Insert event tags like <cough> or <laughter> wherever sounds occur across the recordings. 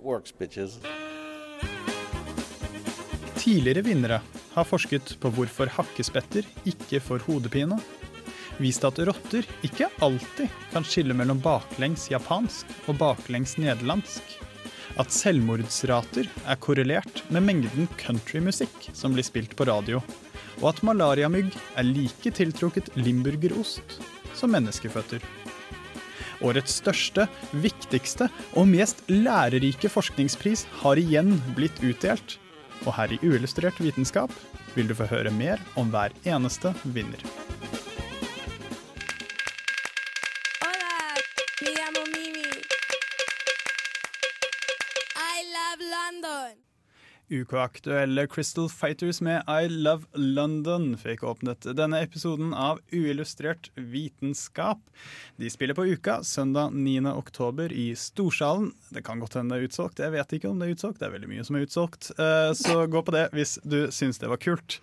works. Tidligere vinnere har forsket på hvorfor hakkespetter ikke får hodepine, vist at rotter ikke alltid kan skille mellom baklengs japansk og baklengs nederlandsk, at selvmordsrater er korrelert med mengden countrymusikk som blir spilt på radio, og at malariamygg er like tiltrukket limburgerost som menneskeføtter. Årets største, viktigste og mest lærerike forskningspris har igjen blitt utdelt. Og her i Uillustrert vitenskap vil du få høre mer om hver eneste vinner. UK-aktuelle Crystal Fighters med I Love London fikk åpnet denne episoden av Uillustrert vitenskap. De spiller på Uka søndag 9. oktober i Storsalen. Det kan godt hende det er utsolgt, jeg vet ikke om det er utsolgt. Det er veldig mye som er utsolgt, eh, så gå på det hvis du syns det var kult.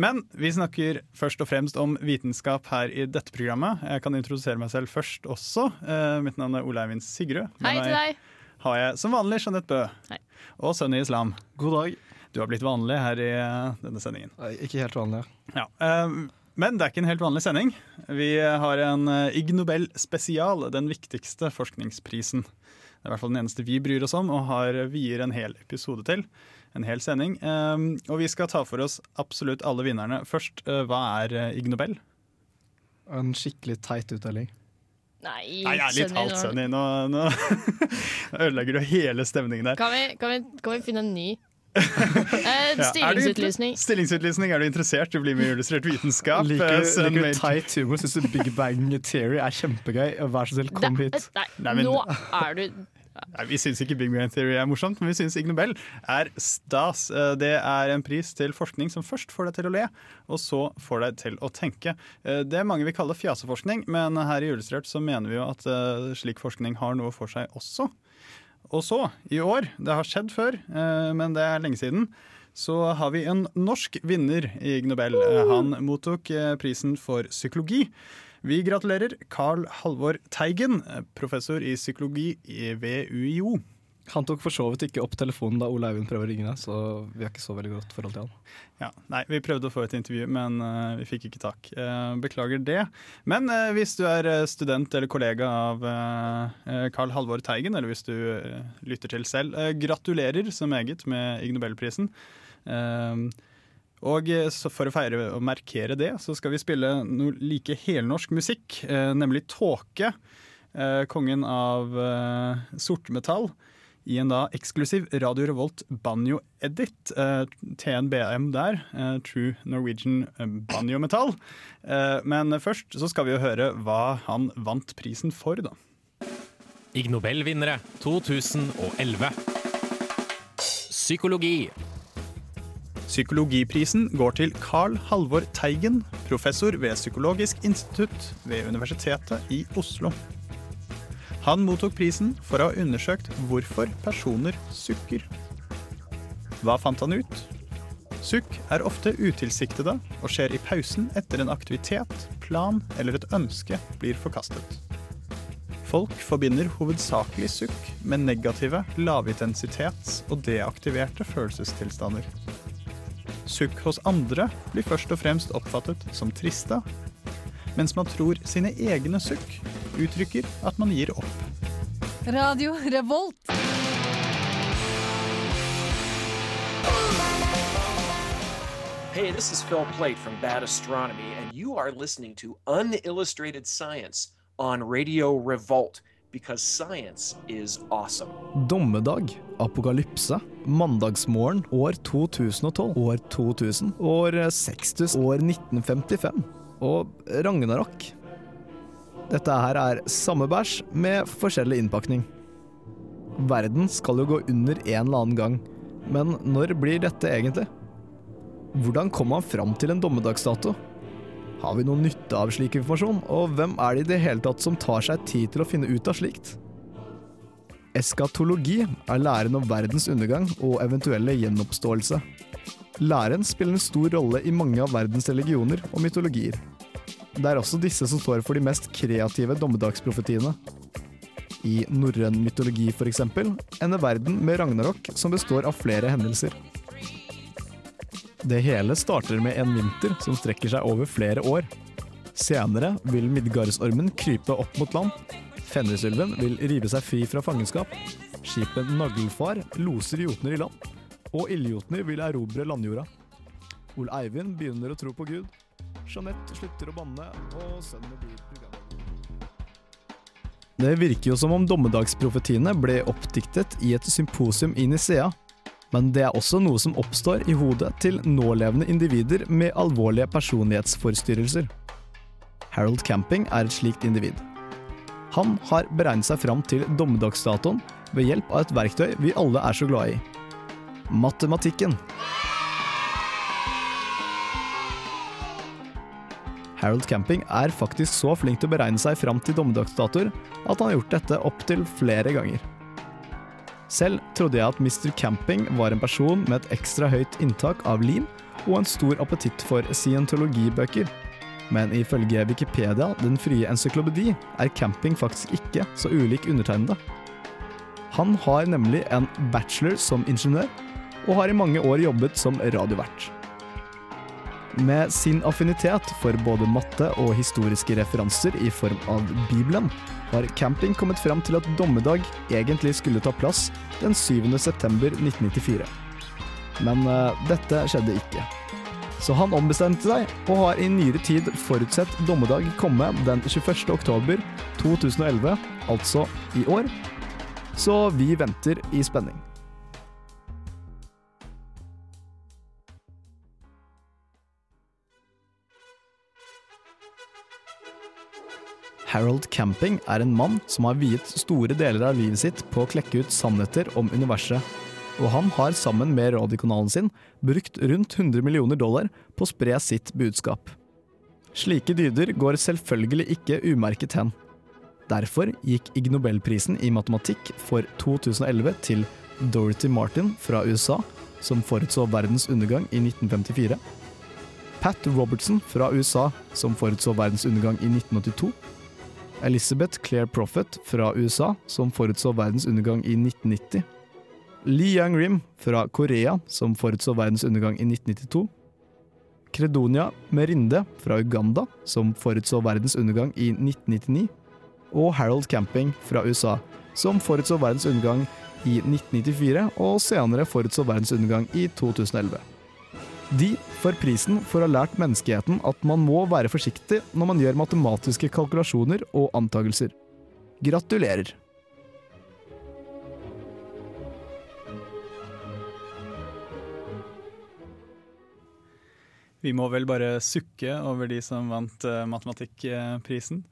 Men vi snakker først og fremst om vitenskap her i dette programmet. Jeg kan introdusere meg selv først også. Eh, Mitt navn er Ole Eivind Sigrud. Hei til deg. Har jeg som vanlig Jeanette Bø. Hei. Og Sunny Islam. God dag. Du har blitt vanlig her i eh, denne sendingen. Nei, Ikke helt vanlig. Ja, eh, men det er ikke en helt vanlig sending. Vi har en eh, Ig Nobel spesial, den viktigste forskningsprisen. Det er i hvert fall den eneste vi bryr oss om og har vier en hel episode til. En hel sending. Eh, og vi skal ta for oss absolutt alle vinnerne. Først, eh, hva er eh, Ig Nobel? En skikkelig teit utdeling. Nei, Nei, jeg er litt halvt nå- Sunny. Nå, nå <laughs> ødelegger du hele stemningen der. Kan vi, kan, vi, kan vi finne en ny? <laughs> Eh, Ja, er stillingsutlysning. Stillingsutlysning. Er du interessert i å bli med i Illustrert vitenskap? Liker Eh, du liker du teit humor? Syns du Big Bang Theory er kjempegøy? Vær så snill, kom hit. Nei, Nei, nå er du Nei, Vi syns ikke Big Bang Theory er morsomt, men vi syns Ig Nobel er stas. Eh, Det er en pris til forskning som først får deg til å le, og så får deg til å tenke. Det Det mange vil kalle fjaseforskning, men her i Illustrert så mener vi jo at eh, slik forskning har noe for seg også. Og så, i år, det har skjedd før, eh, men det er lenge siden, så har vi en norsk vinner i Ig Nobel. Eh, Han mottok eh, prisen for psykologi. Vi gratulerer Carl Halvor Teigen, eh, professor i psykologi i- ved UiO. Han tok for så vidt ikke opp telefonen da Ole Eivind prøver å ringe deg, så vi har ikke så veldig godt forhold til han. Ja, nei, Vi prøvde å få et intervju, men uh, vi fikk ikke tak. Uh, beklager det. Men uh, hvis du er student eller kollega av Carl Halvor Teigen, eller hvis du lytter til selv, gratulerer så meget med Ig Nobelprisen. Eh, og eh, for å feire og markere det, så skal vi spille noe like helnorsk musikk, eh, nemlig Tåke. eh, kongen av sortmetall. I en da eksklusiv Radio Revolt banjo-edit. TNBM der. True Norwegian Banjo Metal. Men først så skal vi jo høre hva han vant prisen for, da. Ig Nobel-vinnere 2011. Psykologi. Psykologiprisen går til Carl Halvor Teigen, professor ved Psykologisk institutt ved Universitetet i Oslo. Han mottok prisen for å ha undersøkt hvorfor personer sukker. Hva fant han ut? Sukk er ofte utilsiktede og skjer i pausen etter en aktivitet, plan eller et ønske blir forkastet. Folk forbinder hovedsakelig sukk med negative, lavintensitets- og deaktiverte følelsestilstander. Sukk hos andre blir først og fremst oppfattet som triste, mens man tror sine egne sukk uttrykker at man gir opp. Radio Revolt. Hey, this is Phil Plate from Bad Astronomy, and you are listening to Unillustrated Science on Radio Revolt because science is awesome. Dommedag, apokalypse, mandagsmorgen, år 2012, år 2000, år Sextus, år 1955 og Ragnarok. Dette her er samme bæsj med forskjellig innpakning. Verden skal jo gå under en eller annen gang, men når blir dette egentlig? Hvordan kom man fram til en dommedagsdato? Har vi noen nytte av slik informasjon, og hvem er det i det hele tatt som tar seg tid til å finne ut av slikt? Eskatologi er læren om verdens undergang og eventuelle gjenoppståelse. Læren spiller en stor rolle i mange av verdens religioner og mytologier. Det er også disse som står for de mest kreative dommedagsprofetiene. I norrøn mytologi f.eks. ender verden med ragnarok, som består av flere hendelser. Det hele starter med en vinter som strekker seg over flere år. Senere vil Midgardsormen krype opp mot land. Fenrisulven vil rive seg fri fra fangenskap. Skipet Naglfar loser jotner i land. Og ildjotner vil erobre landjorda. Ole Eivind begynner å tro på Gud. Jeanette slutter å banne, og sønnen blir programleder. Det virker jo som om dommedagsprofetiene ble oppdiktet i et symposium i Nisea. Men det er også noe som oppstår i hodet til nålevende individer med alvorlige personlighetsforstyrrelser. Harold Camping er et slikt individ. Han har beregnet seg fram til dommedagsdatoen ved hjelp av et verktøy vi alle er så glad i. Matematikken. Harold Camping er faktisk så flink til å beregne seg fram til dommedagsdatoer at han har gjort dette opptil flere ganger. Selv trodde jeg at Mr. Camping var en person med et ekstra høyt inntak av lim og en stor appetitt for scientologibøker. Men ifølge Wikipedia, den frie encyklopedi, er Camping faktisk ikke så ulik undertegnede. Han har nemlig en bachelor som ingeniør, og har i mange år jobbet som radiovert. Med sin affinitet for både matte og historiske referanser i form av Bibelen, har Camping kommet fram til at dommedag egentlig skulle ta plass den 7. september 1994. Men uh, dette skjedde ikke. Så han ombestemte seg, og har i nyere tid forutsett dommedag komme den 21. oktober 2011, altså i år. Så vi venter i spenning. Harold Camping er en mann som har viet store deler av livet sitt på å klekke ut sannheter om universet, og han har sammen med radiokanalen sin brukt rundt 100 millioner dollar på å spre sitt budskap. Slike dyder går selvfølgelig ikke umerket hen. Derfor gikk Ig Nobelprisen i matematikk for 2011 til Dorothy Martin fra USA, som forutså verdens undergang i 1954. Pat Robertson fra USA, som forutså verdens undergang i 1982. Elizabeth Claire Prophet fra USA, som forutså verdens undergang i 1990. Lee Young Rim fra Korea, som forutså verdens undergang i 1992. Credonia Merinde fra Uganda, som forutså verdens undergang i 1999. Og Harold Camping fra USA, som forutså verdens undergang i 1994, og senere forutså verdens undergang i 2011. De får prisen for å ha lært menneskeheten at man må være forsiktig når man gjør matematiske kalkulasjoner og antagelser. Gratulerer! Vi må vel bare sukke over de som vant uh, matematikkprisen.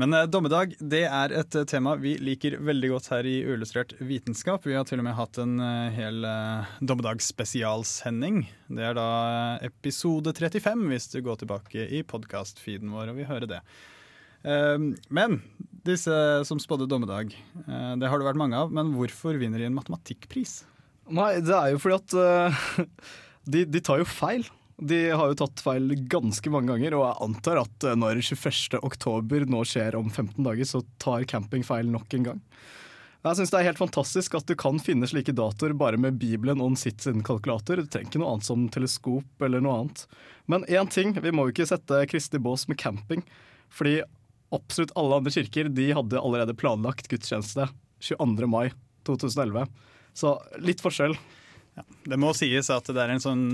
Men uh, dommedag det er et uh, tema vi liker veldig godt her i Uillustrert vitenskap. Vi har til og med hatt en hel dommedagsspesialsending. Det er da episode 35, hvis du går tilbake i podkastfeeden vår og vil høre det. men disse som spådde dommedag, det har det vært mange av. Men hvorfor vinner de en matematikkpris? Nei, det er jo fordi at <laughs> de, de tar jo feil. De har jo tatt feil ganske mange ganger, og jeg antar at når 21. oktober nå skjer om 15 dager, så tar camping feil nok en gang. Jeg syns det er helt fantastisk at du kan finne slike datoer bare med Bibelen og en sitt sin kalkulator. Du trenger ikke noe annet som teleskop eller noe annet. Men én ting, vi må jo ikke sette Kristi bås med camping. Fordi absolutt alle andre kirker de hadde allerede planlagt gudstjeneste 22. mai 2011. Så litt forskjell. Ja, det må sies at det er en sånn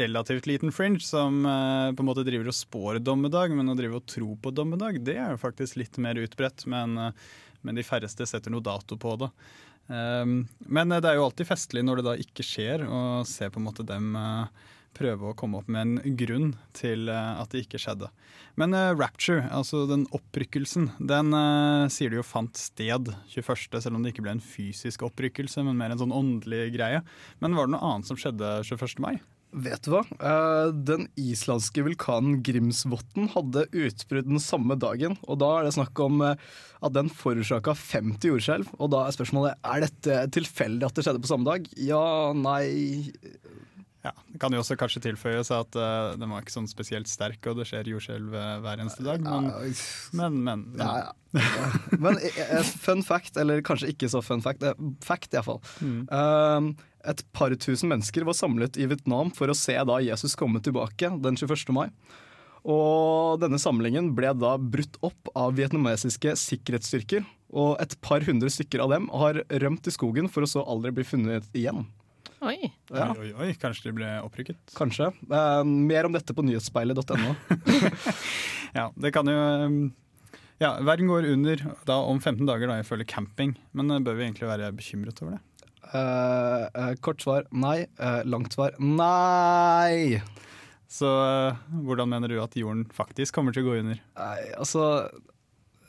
relativt liten fringe som eh, på en måte driver og spår dommedag, men å drive og tro på dommedag, det er jo faktisk litt mer utbredt. Men, eh, men de færreste setter noe dato på det. Um, men det er jo alltid festlig når det da ikke skjer, å se på en måte dem uh, prøve å komme opp med en grunn til eh, at det ikke skjedde. Men eh, rapture, altså den opprykkelsen, den eh, sier du jo fant sted 21., selv om det ikke ble en fysisk opprykkelse, men mer en sånn åndelig greie. Men var det noe annet som skjedde 21. mai? Vet du hva? Den islandske vulkanen Grimsvotn hadde utbrudd den samme dagen. Og da er det snakk om at den forårsaka 50 jordskjelv. Og da er spørsmålet er dette tilfeldig at det skjedde på samme dag. Ja, nei Ja, Det kan jo også kanskje tilføyes at uh, den var ikke sånn spesielt sterk, og det skjer jordskjelv eh, hver eneste dag. Men, men, men, men. Ja, ja. <laughs> Men eh, fun fact, eller kanskje ikke så fun fact, fact iallfall. Mm. Uh, et par tusen mennesker var samlet i Vietnam for å se da Jesus komme tilbake den 21. mai. Og denne samlingen ble da brutt opp av vietnamesiske sikkerhetsstyrker. Og et par hundre stykker av dem har rømt i skogen for å så aldri bli funnet igjen. Oi. Ja. Oi, oi, oi, kanskje de ble opprykket? Kanskje. Eh, mer om dette på nyhetsspeilet.no. <laughs> Ja, det kan jo um, Ja, verden går under da om 15 dager, da, ifølge camping. Men eh, bør vi egentlig være bekymret over det? Eh, eh, kort svar nei. Eh, langt svar nei. Så eh, hvordan mener du at jorden faktisk kommer til å gå under? Nei, altså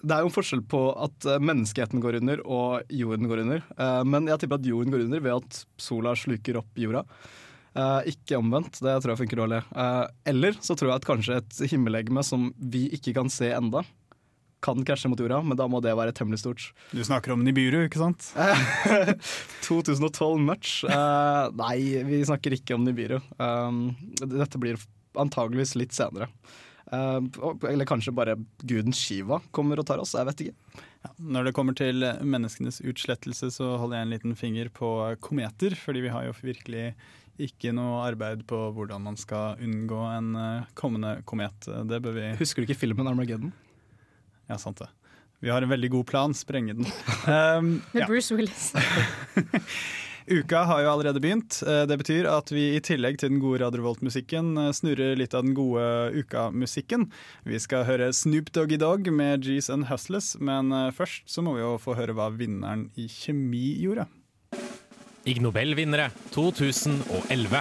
Det er jo en forskjell på at eh, menneskeheten går under og jorden går under. Eh, men jeg tipper at jorden går under ved at sola sluker opp jorda. Eh, ikke omvendt. Det tror jeg funker dårlig. Eller så tror jeg at kanskje et himmellegeme som vi ikke kan se enda, kan krasje mot jorda, men da må det være temmelig stort. Du snakker om Nibiru, ikke sant? <laughs> 2012 much? Eh, nei, vi snakker ikke om Nibiru. Dette blir antageligvis litt senere. Eh, eller kanskje bare guden Shiva kommer og tar oss, jeg vet ikke. Ja, når det kommer til menneskenes utslettelse, så holder jeg en liten finger på kometer. Fordi vi har jo virkelig ikke noe arbeid på hvordan man skal unngå en eh, kommende komet. Det bør vi Husker du ikke filmen Armageddon? Ja, sant det. Vi har en veldig god plan. Sprenge den. Um, Med. Bruce Willis. <laughs> Uka har jo allerede begynt. Eh, Det betyr at vi i tillegg til den gode Radio Revolt-musikken eh, snurrer litt av den gode uka-musikken. Vi skal høre Snoop Doggy Dog med G's and Hustlers, men eh, først så må vi jo få høre hva vinneren i kjemi gjorde. Ig Nobel-vinnere 2011.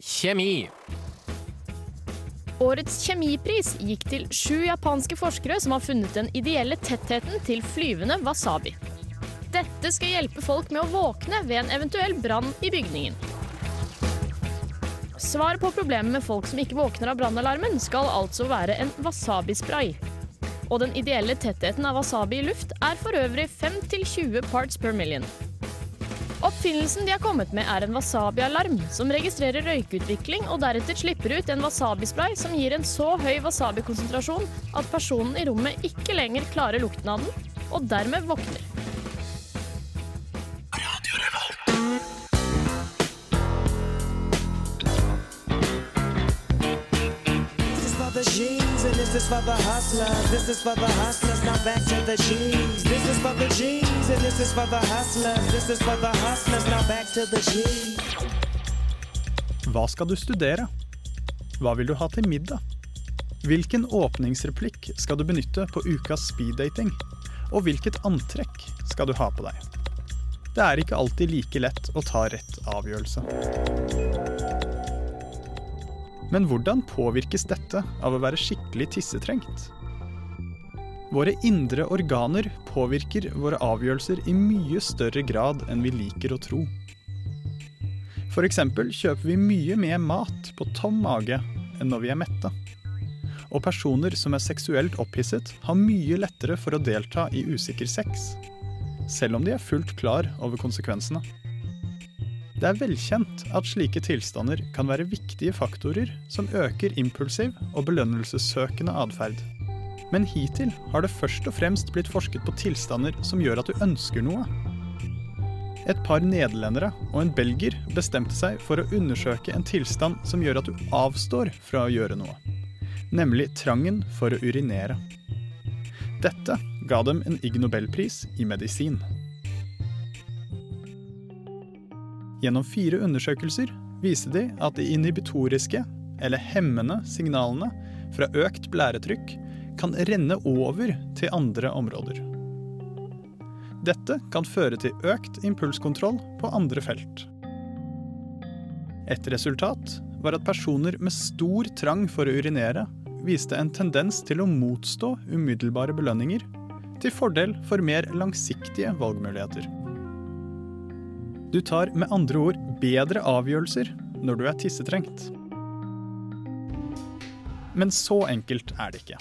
Kjemi. Årets kjemipris gikk til sju japanske forskere som har funnet den ideelle tettheten til flyvende wasabi. Dette skal hjelpe folk med å våkne ved en eventuell brann i bygningen. Svaret på problemet med folk som ikke våkner av brannalarmen, skal altså være en wasabi-spray. Og den ideelle tettheten av wasabi i luft er for øvrig 5-20 parts per million. Oppfinnelsen de har kommet med er en wasabi-alarm, som registrerer røykutvikling og deretter slipper ut en wasabi-spray som gir en så høy wasabi-konsentrasjon at personen i rommet ikke lenger klarer lukten av den, og dermed våkner. The G's and this is for the hustlers. This is for the hustlers, now back to the G's. This is for the G's and this is for the hustlers. This is for the hustlers, now back to the G's. Hva skal du studere? Hva vil du ha til middag? Hvilken åpningsreplikk skal du benytte på ukas speeddating? Og hvilket antrekk skal du ha på deg? Det er ikke alltid like lett å ta rett avgjørelse. Men hvordan påvirkes dette av å være skikkelig tissetrengt? Våre indre organer påvirker våre avgjørelser i mye større grad enn vi liker å tro. Eksempel kjøper vi mye mer mat på tom mage enn når vi er mette. Og personer som er seksuelt opphisset, har mye lettere for å delta i usikker sex. Selv om de er fullt klar over konsekvensene. Det er velkjent at slike tilstander kan være viktige faktorer som øker impulsiv og belønnelsessøkende atferd. Men hittil har det først og fremst blitt forsket på tilstander som gjør at du ønsker noe. Et par nederlendere og en belger bestemte seg for å undersøke en tilstand som gjør at du avstår fra å gjøre noe, nemlig trangen for å urinere. Dette ga dem en Ig Nobelpris i medisin. Gjennom fire undersøkelser viste de at de inhibitoriske, eller hemmende, signalene fra økt blæretrykk kan renne over til andre områder. Dette kan føre til økt impulskontroll på andre felt. Et resultat var at personer med stor trang for å urinere viste en tendens til å motstå umiddelbare belønninger, til fordel for mer langsiktige valgmuligheter. Du tar med andre ord bedre avgjørelser når du er tissetrengt. Men så enkelt er det ikke.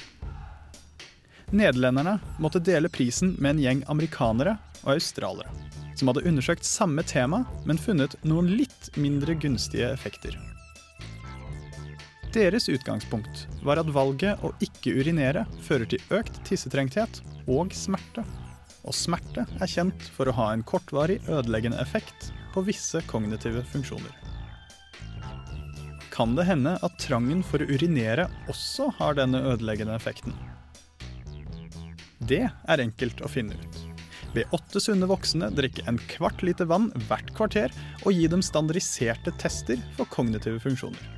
Nederlenderne måtte dele prisen med en gjeng amerikanere og australere, som hadde undersøkt samme tema, men funnet noen litt mindre gunstige effekter. Deres utgangspunkt var at valget å ikke urinere fører til økt tissetrengthet og smerte. Og smerte er kjent for å ha en kortvarig ødeleggende effekt på visse kognitive funksjoner. Kan det hende at trangen for å urinere også har denne ødeleggende effekten? Det er enkelt å finne ut. Ved åtte sunne voksne drikke en kvart liter vann hvert kvarter og gi dem standardiserte tester for kognitive funksjoner.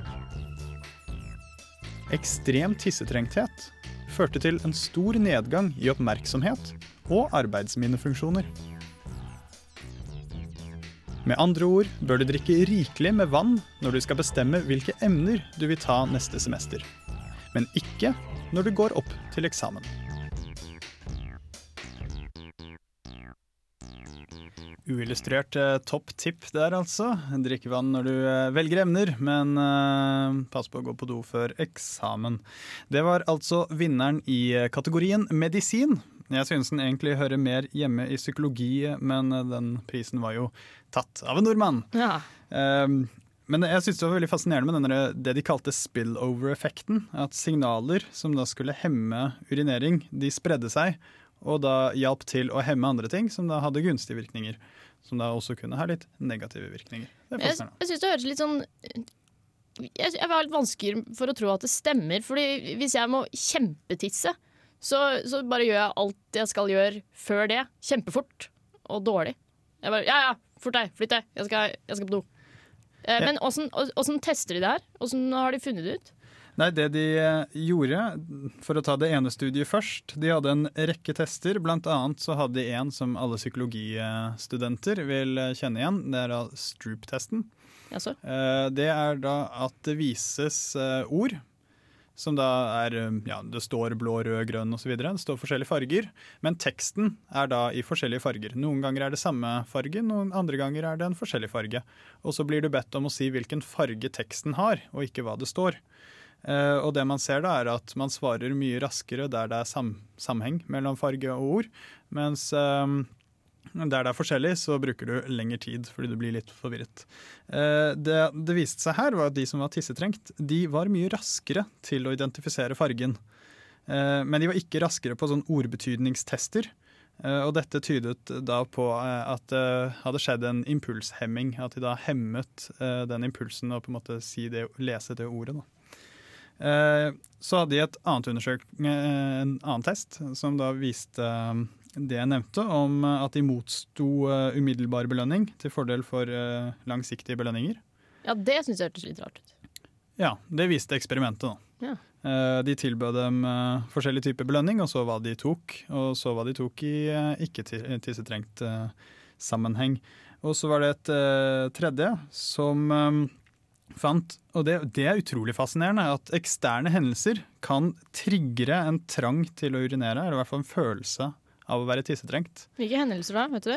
Ekstrem tissetrengthet førte til en stor nedgang i oppmerksomhet og arbeidsminnefunksjoner. Med andre ord bør du drikke rikelig med vann når du skal bestemme hvilke emner du vil ta neste semester. Men ikke når du går opp til eksamen. Uillustrert eh, topp tipp der, altså. Drikke vann når du eh, velger emner, men eh, pass på å gå på do før eksamen. Det var altså vinneren i kategorien medisin. Jeg synes den egentlig hører mer hjemme i psykologi, men eh, den prisen var jo tatt av en nordmann. Ja. Um, men jeg synes det var veldig fascinerende med denne, det de kalte spillover-effekten. At signaler som da skulle hemme urinering, de spredde seg. Og da hjalp til å hemme andre ting som da hadde gunstige virkninger. Som da også kunne ha litt negative virkninger. Det er Jeg, jeg syns det høres litt sånn jeg, jeg har litt vansker for å tro at det stemmer. Fordi hvis jeg må kjempetisse, så, så bare gjør jeg alt jeg skal gjøre før det. Kjempefort og dårlig. Jeg bare, ja ja, fort deg, flytt deg, jeg skal, jeg skal på do. Eh, Ja. Men åssen åssen tester de det her? Åssen har de funnet det ut? Nei, det de eh, gjorde, for å ta det ene studiet først, de hadde en rekke tester. Blant annet så hadde de en som alle psykologistudenter vil eh, kjenne igjen. Det er da Stroop-testen. Ja, Eh, Det er da at det vises ord som da er eh, Ja, det står blå, rød, grønn osv. Det står forskjellige farger. Men teksten er da i forskjellige farger. Noen ganger er det samme farge, noen andre ganger er det en forskjellig farge. Og så blir du bedt om å si hvilken farge teksten har, og ikke hva det står. Uh, og det man ser da er at man svarer mye raskere der det er sam sammenheng mellom farge og ord. Mens der det er forskjellig, så bruker du lengre tid fordi du blir litt forvirret. Eh, Det, det viste seg her var at de som var tissetrengt, de var mye raskere til å identifisere fargen. Eh, Men de var ikke raskere på sånn ordbetydningstester. Eh, Og dette tydet da på at det hadde skjedd en impulshemming. At de da hemmet den impulsen og på en måte si det, lese det ordet. Da. Så hadde de et annet en annen test som da viste det jeg nevnte, om eh, at de motsto eh, umiddelbar belønning til fordel for eh, langsiktige belønninger. Ja, det syns jeg hørtes litt rart ut. Ja, det viste eksperimentet. da. Ja. De tilbød dem forskjellig typer belønning, og så hva de tok. Og så hva de tok i ikke-tissetrengt sammenheng. Og så var det et tredje som fant, og det, det er utrolig fascinerende, at eksterne hendelser kan triggere en trang til å urinere, eller i hvert fall en følelse av å være tissetrengt. Hvilke hendelser da? Vet du?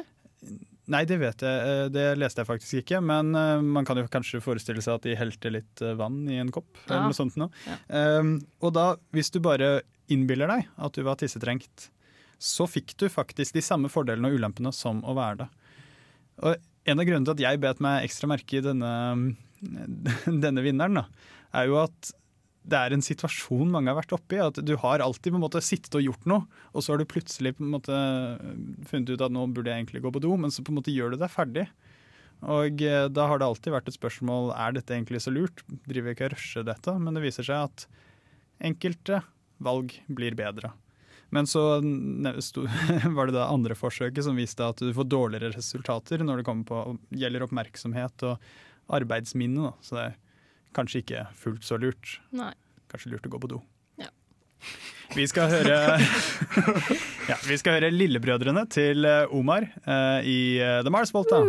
Nei, det vet jeg. eh, Det leste jeg faktisk ikke. Men eh, man kan jo kanskje forestille seg at de helte litt eh, vann i en kopp. Ja. eller noe sånt. Ja. Um, og da, hvis du bare innbiller deg at du var tissetrengt, så fikk du faktisk de samme fordelene og ulempene som å være det. Og en av grunnene til at jeg bet meg ekstra merke i denne, <laughs> denne vinneren, da, er jo at det er en situasjon mange har vært oppi. At du har alltid på en måte sittet og gjort noe, og så har du plutselig på en måte funnet ut at nå burde jeg egentlig gå på do, men så på en måte gjør du deg ferdig. Og eh, da har det alltid vært et spørsmål er dette egentlig så lurt. Driver jeg ikke og rusher dette? Men det viser seg at enkelte valg blir bedre. Men så <laughs> var det det andre forsøket som viste at du får dårligere resultater når det på, gjelder oppmerksomhet og arbeidsminne. Så det er kanskje ikke fullt så lurt. Nei. Kanskje lurt å gå på do. <laughs> Vi skal høre <laughs> ja, Vi skal høre lillebrødrene til eh, Omar uh, i eh, The Mars Volta.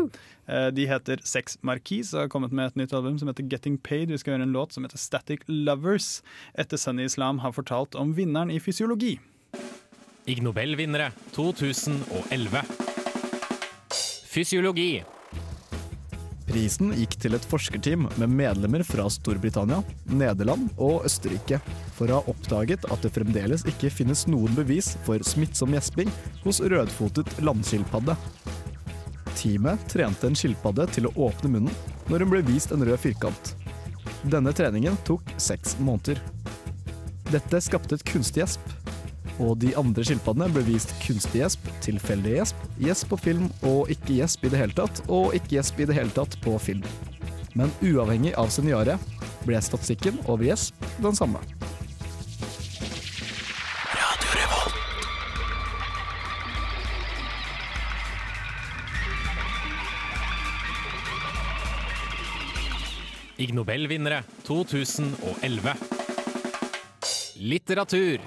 Uh, de heter Sex Marquis og har kommet med et nytt album som heter Getting Paid. Vi skal høre en låt som heter Static Lovers, etter Sunny Islam har fortalt om vinneren i fysiologi. Ig Nobel-vinnere 2011. Fysiologi. Prisen gikk til et forskerteam med medlemmer fra Storbritannia, Nederland og Østerrike for å ha oppdaget at det fremdeles ikke finnes noen bevis for smittsom gjesping hos rødfotet landskilpadde. Teamet trente en skilpadde til å åpne munnen når hun ble vist en rød firkant. Denne treningen tok seks måneder. Dette skapte et kunstig gjesp, og de andre skilpaddene ble vist kunstig gjesp, tilfeldig gjesp, gjesp på film og ikke gjesp i det hele tatt, og ikke gjesp i det hele tatt på film. Men uavhengig av seniaret ble statistikken over gjesp den samme. Ig Nobel-vinnere 2011. Litteratur.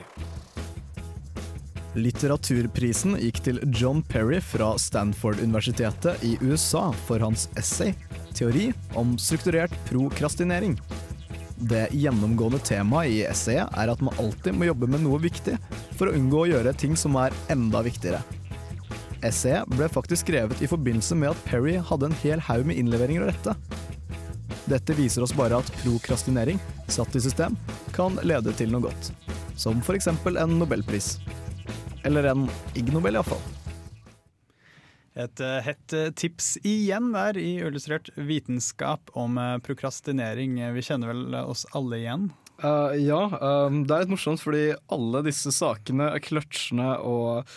Litteraturprisen gikk til John Perry fra Stanford-universitetet i USA for hans essay 'Teori om strukturert prokrastinering'. Det gjennomgående temaet i essayet er at man alltid må jobbe med noe viktig for å unngå å gjøre ting som er enda viktigere. Essayet ble faktisk skrevet i forbindelse med at Perry hadde en hel haug med innleveringer å rette. Dette viser oss bare at prokrastinering, satt i system, kan lede til noe godt. Som f.eks. en nobelpris. Eller en Ig Nobel, iallfall. Et eh, hett eh, tips igjen der i Illustrert vitenskap om eh, prokrastinering. Vi kjenner vel oss alle igjen? Uh, ja, um, det er litt morsomt fordi alle disse sakene, kløtsjene og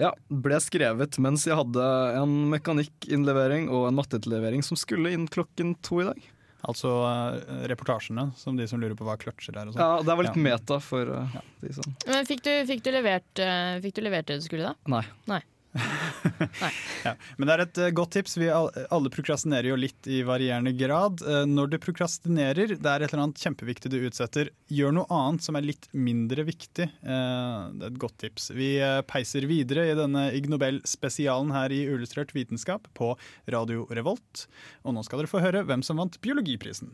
ja, ble skrevet mens jeg hadde en mekanikkinnlevering og en matteinnlevering som skulle inn klokken to i dag. Altså uh, reportasjene, som de som lurer på hva kløtsjer er og sånn. Ja, det var litt meta for uh, de som Men fikk du, fikk, du levert, uh, fikk du levert det du skulle, da? Nei. Nei. <laughs> Ja. Men det er et eh, godt tips. Vi alle prokrastinerer jo litt i varierende grad. Eh, Når du prokrastinerer, det er et eller annet kjempeviktig du utsetter, gjør noe annet som er litt mindre viktig. Eh, Det er et godt tips. Vi peiser videre i denne Ig Nobel-spesialen her i Illustrert vitenskap på Radio Revolt. Og nå skal dere få høre hvem som vant biologiprisen.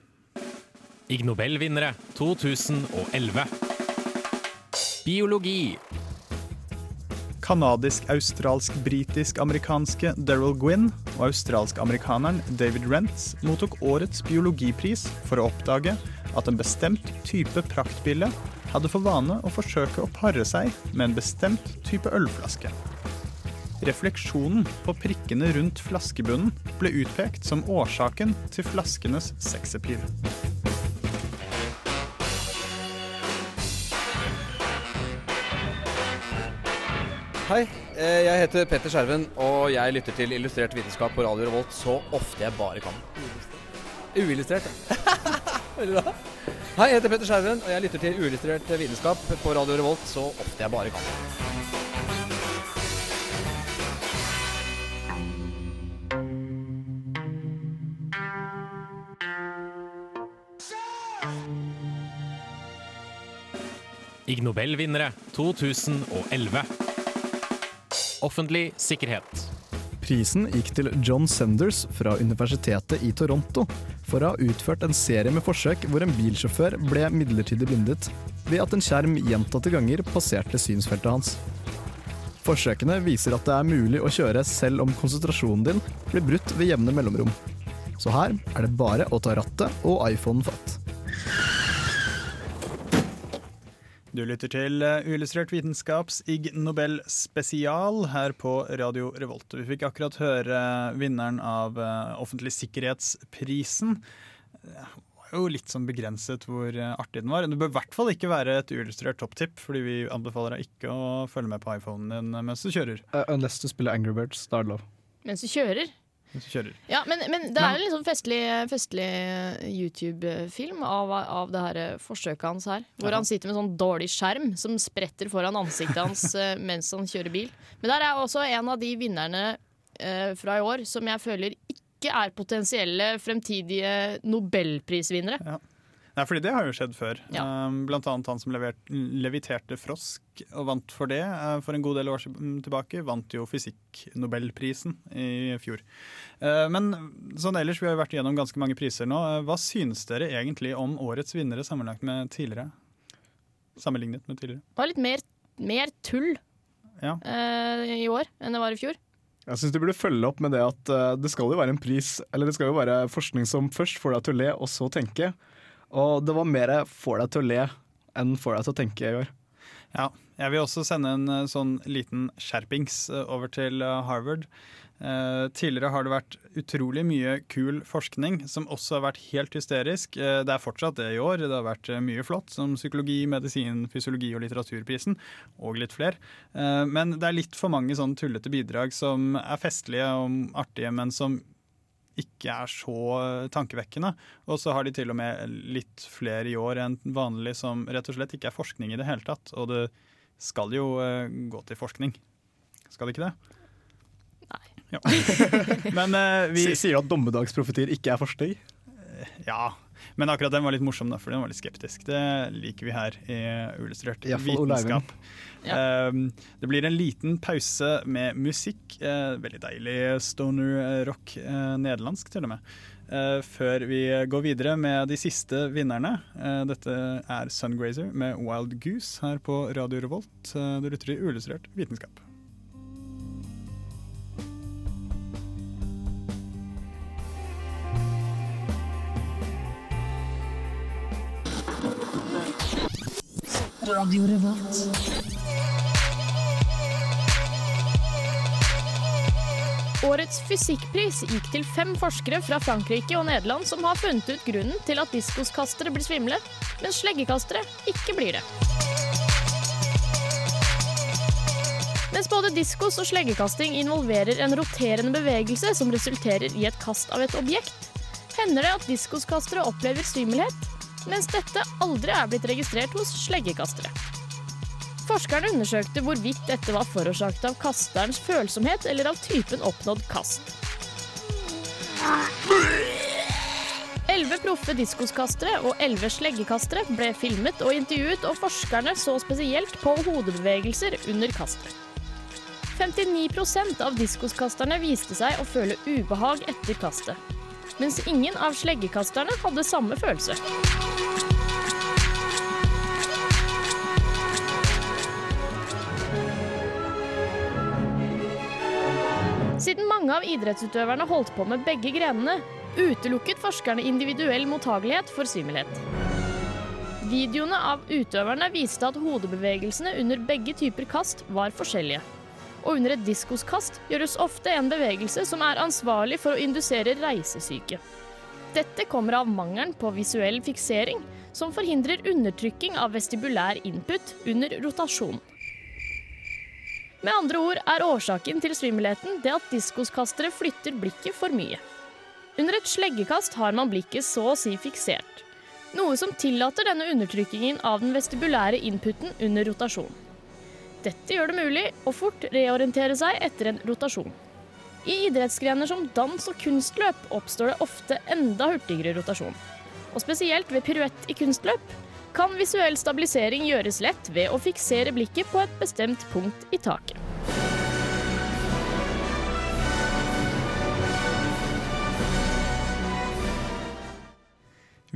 Ig Nobel-vinnere 2011. Biologi. Kanadisk-australsk-britisk-amerikanske Daryl Gwynn og australsk-amerikaneren David Rentz mottok årets biologipris for å oppdage at en bestemt type praktbille hadde for vane å forsøke å pare seg med en bestemt type ølflaske. Refleksjonen på prikkene rundt flaskebunnen ble utpekt som årsaken til flaskenes sexappeal. Hei, eh, jeg heter Petter Skjerven, og jeg lytter til Illustrert vitenskap på Radio Revolt så ofte jeg bare kan. Uillustrert. Veldig bra. <laughs> Hei, jeg heter Petter Skjerven, og jeg lytter til Uillustrert vitenskap på Radio Revolt så ofte jeg bare kan. Ig Nobel-vinnere 2011. Offentlig sikkerhet. Prisen gikk til John Senders fra Universitetet i Toronto for å ha utført en serie med forsøk hvor en bilsjåfør ble midlertidig blindet ved at en skjerm gjentatte ganger passerte synsfeltet hans. Forsøkene viser at det er mulig å kjøre selv om konsentrasjonen din blir brutt ved jevne mellomrom. Så her er det bare å ta rattet og iPhonen fatt. Du lytter til eh, Uillustrert vitenskaps Ig Nobel spesial her på Radio Revolt. Vi fikk akkurat høre vinneren av eh, Offentlig sikkerhetsprisen. Det var jo litt sånn begrenset hvor eh, artig den var. Det bør i hvert fall ikke være et uillustrert topptipp, fordi vi anbefaler deg ikke å følge med på iPhonen din mens du kjører. Uh, unless du spiller Angry Birds, da er det lov. Mens du kjører? Ja, men, men det er en litt sånn festlig, festlig YouTube-film av, av det her eh, forsøket hans her. Hvor ja. han sitter med sånn dårlig skjerm som spretter foran ansiktet hans <laughs> eh, mens han kjører bil. Men der er også en av de vinnerne eh, fra i år som jeg føler ikke er potensielle fremtidige nobelprisvinnere. Nei, fordi det har jo skjedd før. Ja. Um, blant annet han som levert, leviterte frosk og vant for det uh, for en god del år tilbake. Vant jo fysikk-nobelprisen i fjor. Uh, men sånn ellers, vi har jo vært gjennom ganske mange priser nå. Hva synes dere egentlig om årets vinnere sammenlagt med tidligere? Sammenlignet med tidligere. Det var litt mer, mer tull Ja. eh, i år enn det var i fjor. Jeg syns du burde følge opp med det at eh, det skal jo være en pris, eller det skal jo være forskning som først får deg til å le, og så tenke. Og det var mer får deg til å le enn får deg til å tenke i år. Ja, jeg vil også sende en eh, sånn liten skjerpings eh, over til eh, Harvard. Eh, tidligere har det vært utrolig mye kul forskning som også har vært helt hysterisk. Eh, det er fortsatt det i år. Det har vært mye flott, som psykologi, medisin, fysiologi og litteraturprisen, og litt flere. Eh, men det er litt for mange sånn tullete bidrag som er festlige og artige, men som ikke er så tankevekkende. Og så har de til og med litt flere i år enn vanlig som rett og slett ikke er forskning i det hele tatt. Og det skal jo eh, gå til forskning. Skal det ikke det? Nei. Ja. <laughs> Men eh, vi Sier du at dommedagsprofetier ikke er forskning? Ja. Men akkurat den var litt morsom, da, for den var litt skeptisk. Det liker vi her i Ullustrert vitenskap. Um, det blir en liten pause med musikk. eh, veldig deilig stoner rock, eh, nederlandsk til og med. eh, før vi går videre med de siste vinnerne. Dette er Sungrazer med Wild Goose her på Radio Revolt. Du lytter til Ullustrert vitenskap. Radio Revolt. Årets fysikkpris gikk til fem forskere fra Frankrike og Nederland som har funnet ut grunnen til at diskoskastere blir svimle, mens sleggekastere ikke blir det. Mens både diskos og sleggekasting involverer en roterende bevegelse som resulterer i et kast av et objekt, hender det at diskoskastere opplever svimmelhet, mens dette aldri er blitt registrert hos sleggekastere. Forskerne undersøkte hvorvidt dette var forårsaket av kasterens følsomhet eller av typen oppnådd kast. Elleve proffe diskoskastere og elleve sleggekastere ble filmet og intervjuet, og forskerne så spesielt på hodebevegelser under kastet. 59% av diskoskasterne viste seg å føle ubehag etter kastet, mens ingen av sleggekasterne hadde samme følelse. Mange av idrettsutøverne holdt på med begge grenene, utelukket forskerne individuell mottagelighet for svimmelhet. Videoene av utøverne viste at hodebevegelsene under begge typer kast var forskjellige. Og under et diskoskast gjøres ofte en bevegelse som er ansvarlig for å indusere reisesyke. Dette kommer av mangelen på visuell fiksering, som forhindrer undertrykking av vestibulær input under rotasjon. Med andre ord er årsaken til svimmelheten det at diskoskastere flytter blikket for mye. Under et sleggekast har man blikket så å si fiksert, noe som tillater denne undertrykkingen av den vestibulære inputen under rotasjon. Dette gjør det mulig å fort reorientere seg etter en rotasjon. I idrettsgrener som dans og kunstløp oppstår det ofte enda hurtigere rotasjon. Og spesielt ved piruett i kunstløp kan visuell stabilisering gjøres lett ved å fiksere blikket på et bestemt punkt i taket.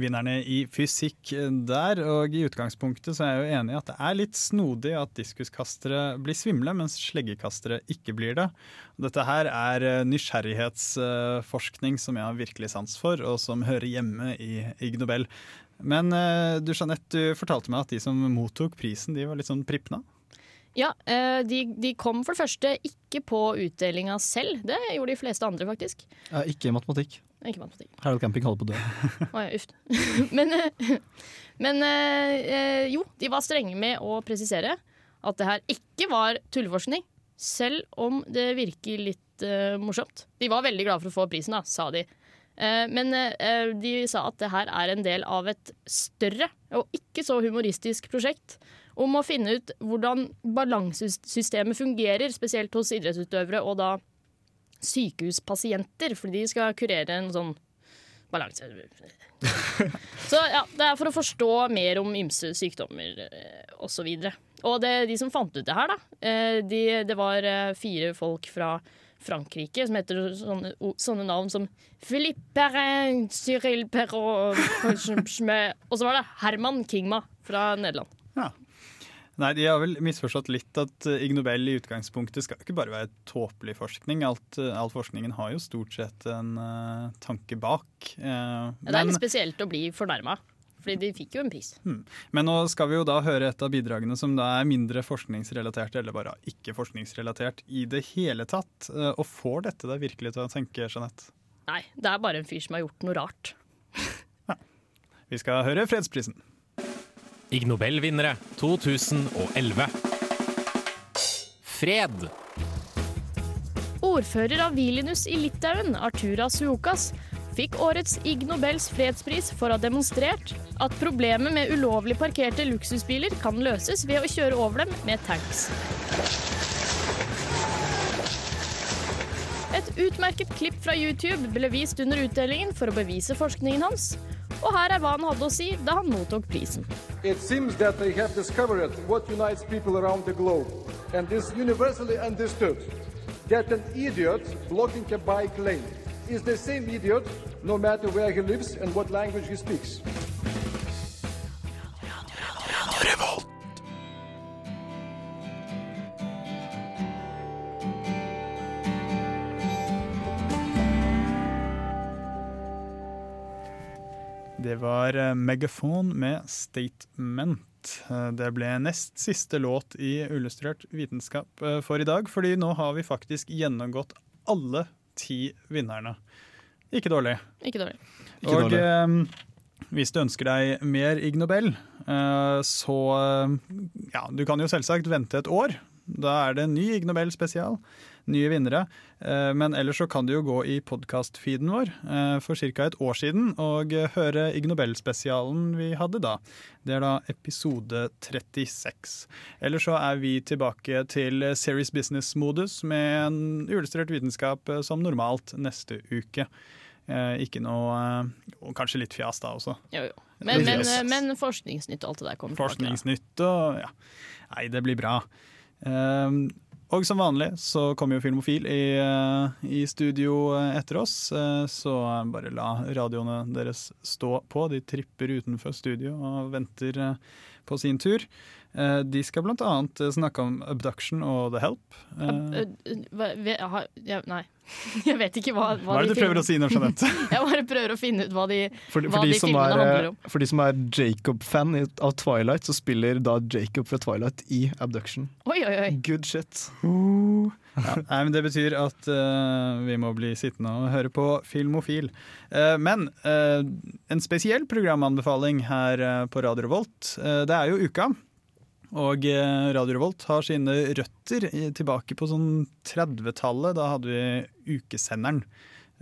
Vinnerne i fysikk der, og i utgangspunktet så er jeg jo enig i at det er litt snodig at diskuskastere blir svimle, mens sleggekastere ikke blir det. Dette her er eh, nysgjerrighetsforskning som jeg har virkelig sans for, og som hører hjemme i Ig Nobel. Men eh, du Jeanette, du fortalte meg at de som mottok prisen, de var litt sånn prippna? Ja, eh, de, de kom for det første ikke på utdelinga selv. Det gjorde de fleste andre, faktisk. Ja, ikke matematikk. Ikke matematikk. Harald Camping holder på å dø. Å ja, uff. <laughs> men eh, men eh, jo, de var strenge med å presisere at det her ikke var tulleforskning. Selv om det virker litt uh, morsomt. De var veldig glade for å få prisen, da, sa de. Eh, men eh, de sa at det her er en del av et større og ikke så humoristisk prosjekt om å finne ut hvordan balansesystemet fungerer, spesielt hos idrettsutøvere og da sykehuspasienter, fordi de skal kurere en sånn balanse. <laughs> Så ja, det er for å forstå mer om ymse sykdommer eh, osv. Og, og det, de som fant ut det her, da, eh, de, det var eh, fire folk fra Frankrike som heter sånne, sånne navn som Philippe Perrin, Cyril Perrault Og så var det Herman Kingma fra Nederland. Nei, De har vel misforstått litt at eh, Ig Nobel i utgangspunktet skal ikke bare være tåpelig forskning. Alt, eh, all forskningen har jo stort sett en uh, tanke bak. Uh, Ja, det er men- litt spesielt å bli fornærma, Fordi de fikk jo en pris. Hmm. Men nå skal vi jo da høre et av bidragene som da er mindre forskningsrelatert, eller bare ikke forskningsrelatert i det hele tatt. Eh, Og får dette deg virkelig til å tenke, Jeanette? Nei, det er bare en fyr som har gjort noe rart. <laughs> Vi skal høre fredsprisen. Ig Nobel-vinnere 2011. Fred. Ordfører av Vilinus i Litauen, Arturas Suokas, fikk årets Ig Nobels fredspris for å ha demonstrert at problemet med ulovlig parkerte luksusbiler kan løses ved å kjøre over dem med tanks. Et utmerket klipp fra YouTube ble vist under utdelingen for å bevise forskningen hans, og her er hva han hadde å si da han mottok prisen. It seems that they have discovered what unites people around the globe, and is universally understood that an idiot blocking a bike lane is the same idiot no matter where he lives and what language he speaks. Det var eh, Megafon med 'Statement'. Eh, Det ble nest siste låt i Illustrert vitenskap eh, for i dag, fordi nå har vi faktisk gjennomgått alle ti vinnerne. Ikke dårlig. Ikke dårlig. Ikke Og dårlig. eh, hvis du ønsker deg mer Ig Nobel, eh, så eh, ja, du kan jo selvsagt vente et år. Da er det en ny Ig Nobel spesial, nye vinnere. Eh, Men ellers så kan du jo gå i podkast-feeden vår eh, for ca. et år siden og høre Ig Nobel-spesialen vi hadde da. Det er da episode 36. Ellers så er vi tilbake til Series Business-modus med en uillustrert vitenskap som normalt neste uke. Eh, ikke noe eh, Og kanskje litt fjas da også. Jo, jo. Men, men, men forskningsnytt og alt det der kommer. Forskningsnytt og ja. Nei, det blir bra. Ehm, og som vanlig så kommer jo Filmofil i, eh, i studio etter oss, så bare la radioene deres stå på. De tripper utenfor studio og venter på sin tur. Eh, de skal annet eh, snakke om Abduction og The Help. Eh, hva- ja, Nei, <laughs> jeg vet ikke hva, Hva er det de du prøver å si nå, Jeanette? <laughs> jeg bare prøver å finne ut hva de, For, hva de de filmene er, handler om. for de som er Jacob-fan av Twilight, så spiller da Jacob fra Twilight i Abduction. Oi, oi, oi. Good shit. Ja, nei, men Det betyr at uh, vi må bli sittende og høre på Filmofil. Uh, men eh, en spesiell programanbefaling her på Radio Revolt. det er jo uka. Og eh, Radio Revolt har sine røtter tilbake på sånn 30-tallet. Da hadde vi ukesenderen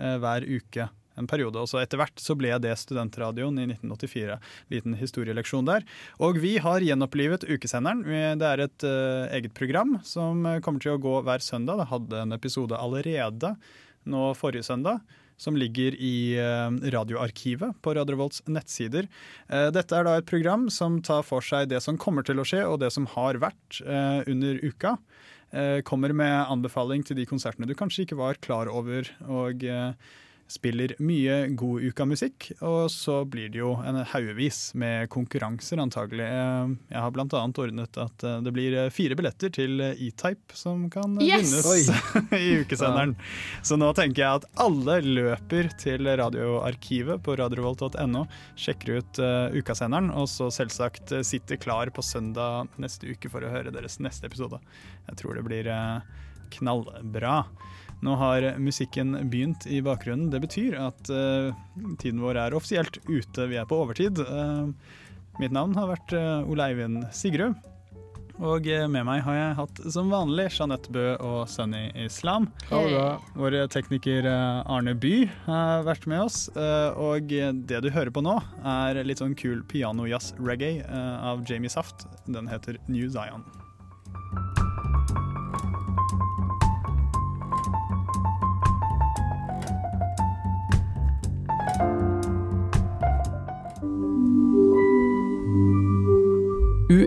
eh, hver uke en periode. Og så etter hvert så ble det Studentradioen i 1984. Liten historieleksjon der. Og vi har gjenopplivet ukesenderen. Det er et eh, eget program som kommer til å gå hver søndag. Det hadde en episode allerede nå forrige søndag. Som ligger i eh, radioarkivet på Radio Revolts nettsider. Eh, dette er da et program som tar for seg det som kommer til å skje, og det som har vært eh, under uka. Kommer med anbefaling til de konsertene du kanskje ikke var klar over. og spiller mye god uka-musikk, og så blir det jo en haugevis med konkurranser, antagelig. Jeg har annet ordnet at eh, det blir eh, fire billetter til eh, E-Type som kan Yes! vinnes <laughs> i ukesenderen. Så nå tenker jeg at alle løper til radioarkivet på radiovolt.no, sjekker ut ukasenderen, og så selvsagt sitter klar på søndag neste uke for å høre deres neste episode. Jeg tror det blir knallbra. Nå har musikken begynt i bakgrunnen. Det betyr at uh, tiden vår er offisielt ute. Vi er på overtid. Uh, mitt navn har vært uh, Ole Eivind Sigrud. Og med meg har jeg hatt som vanlig Jeanette Bø og Sunny Islam. Ha det bra. Vår tekniker Arne By har vært med oss. Og det du hører på nå, er litt sånn kul piano-jazz-reggae av Jamie Saft. Den heter New Zion.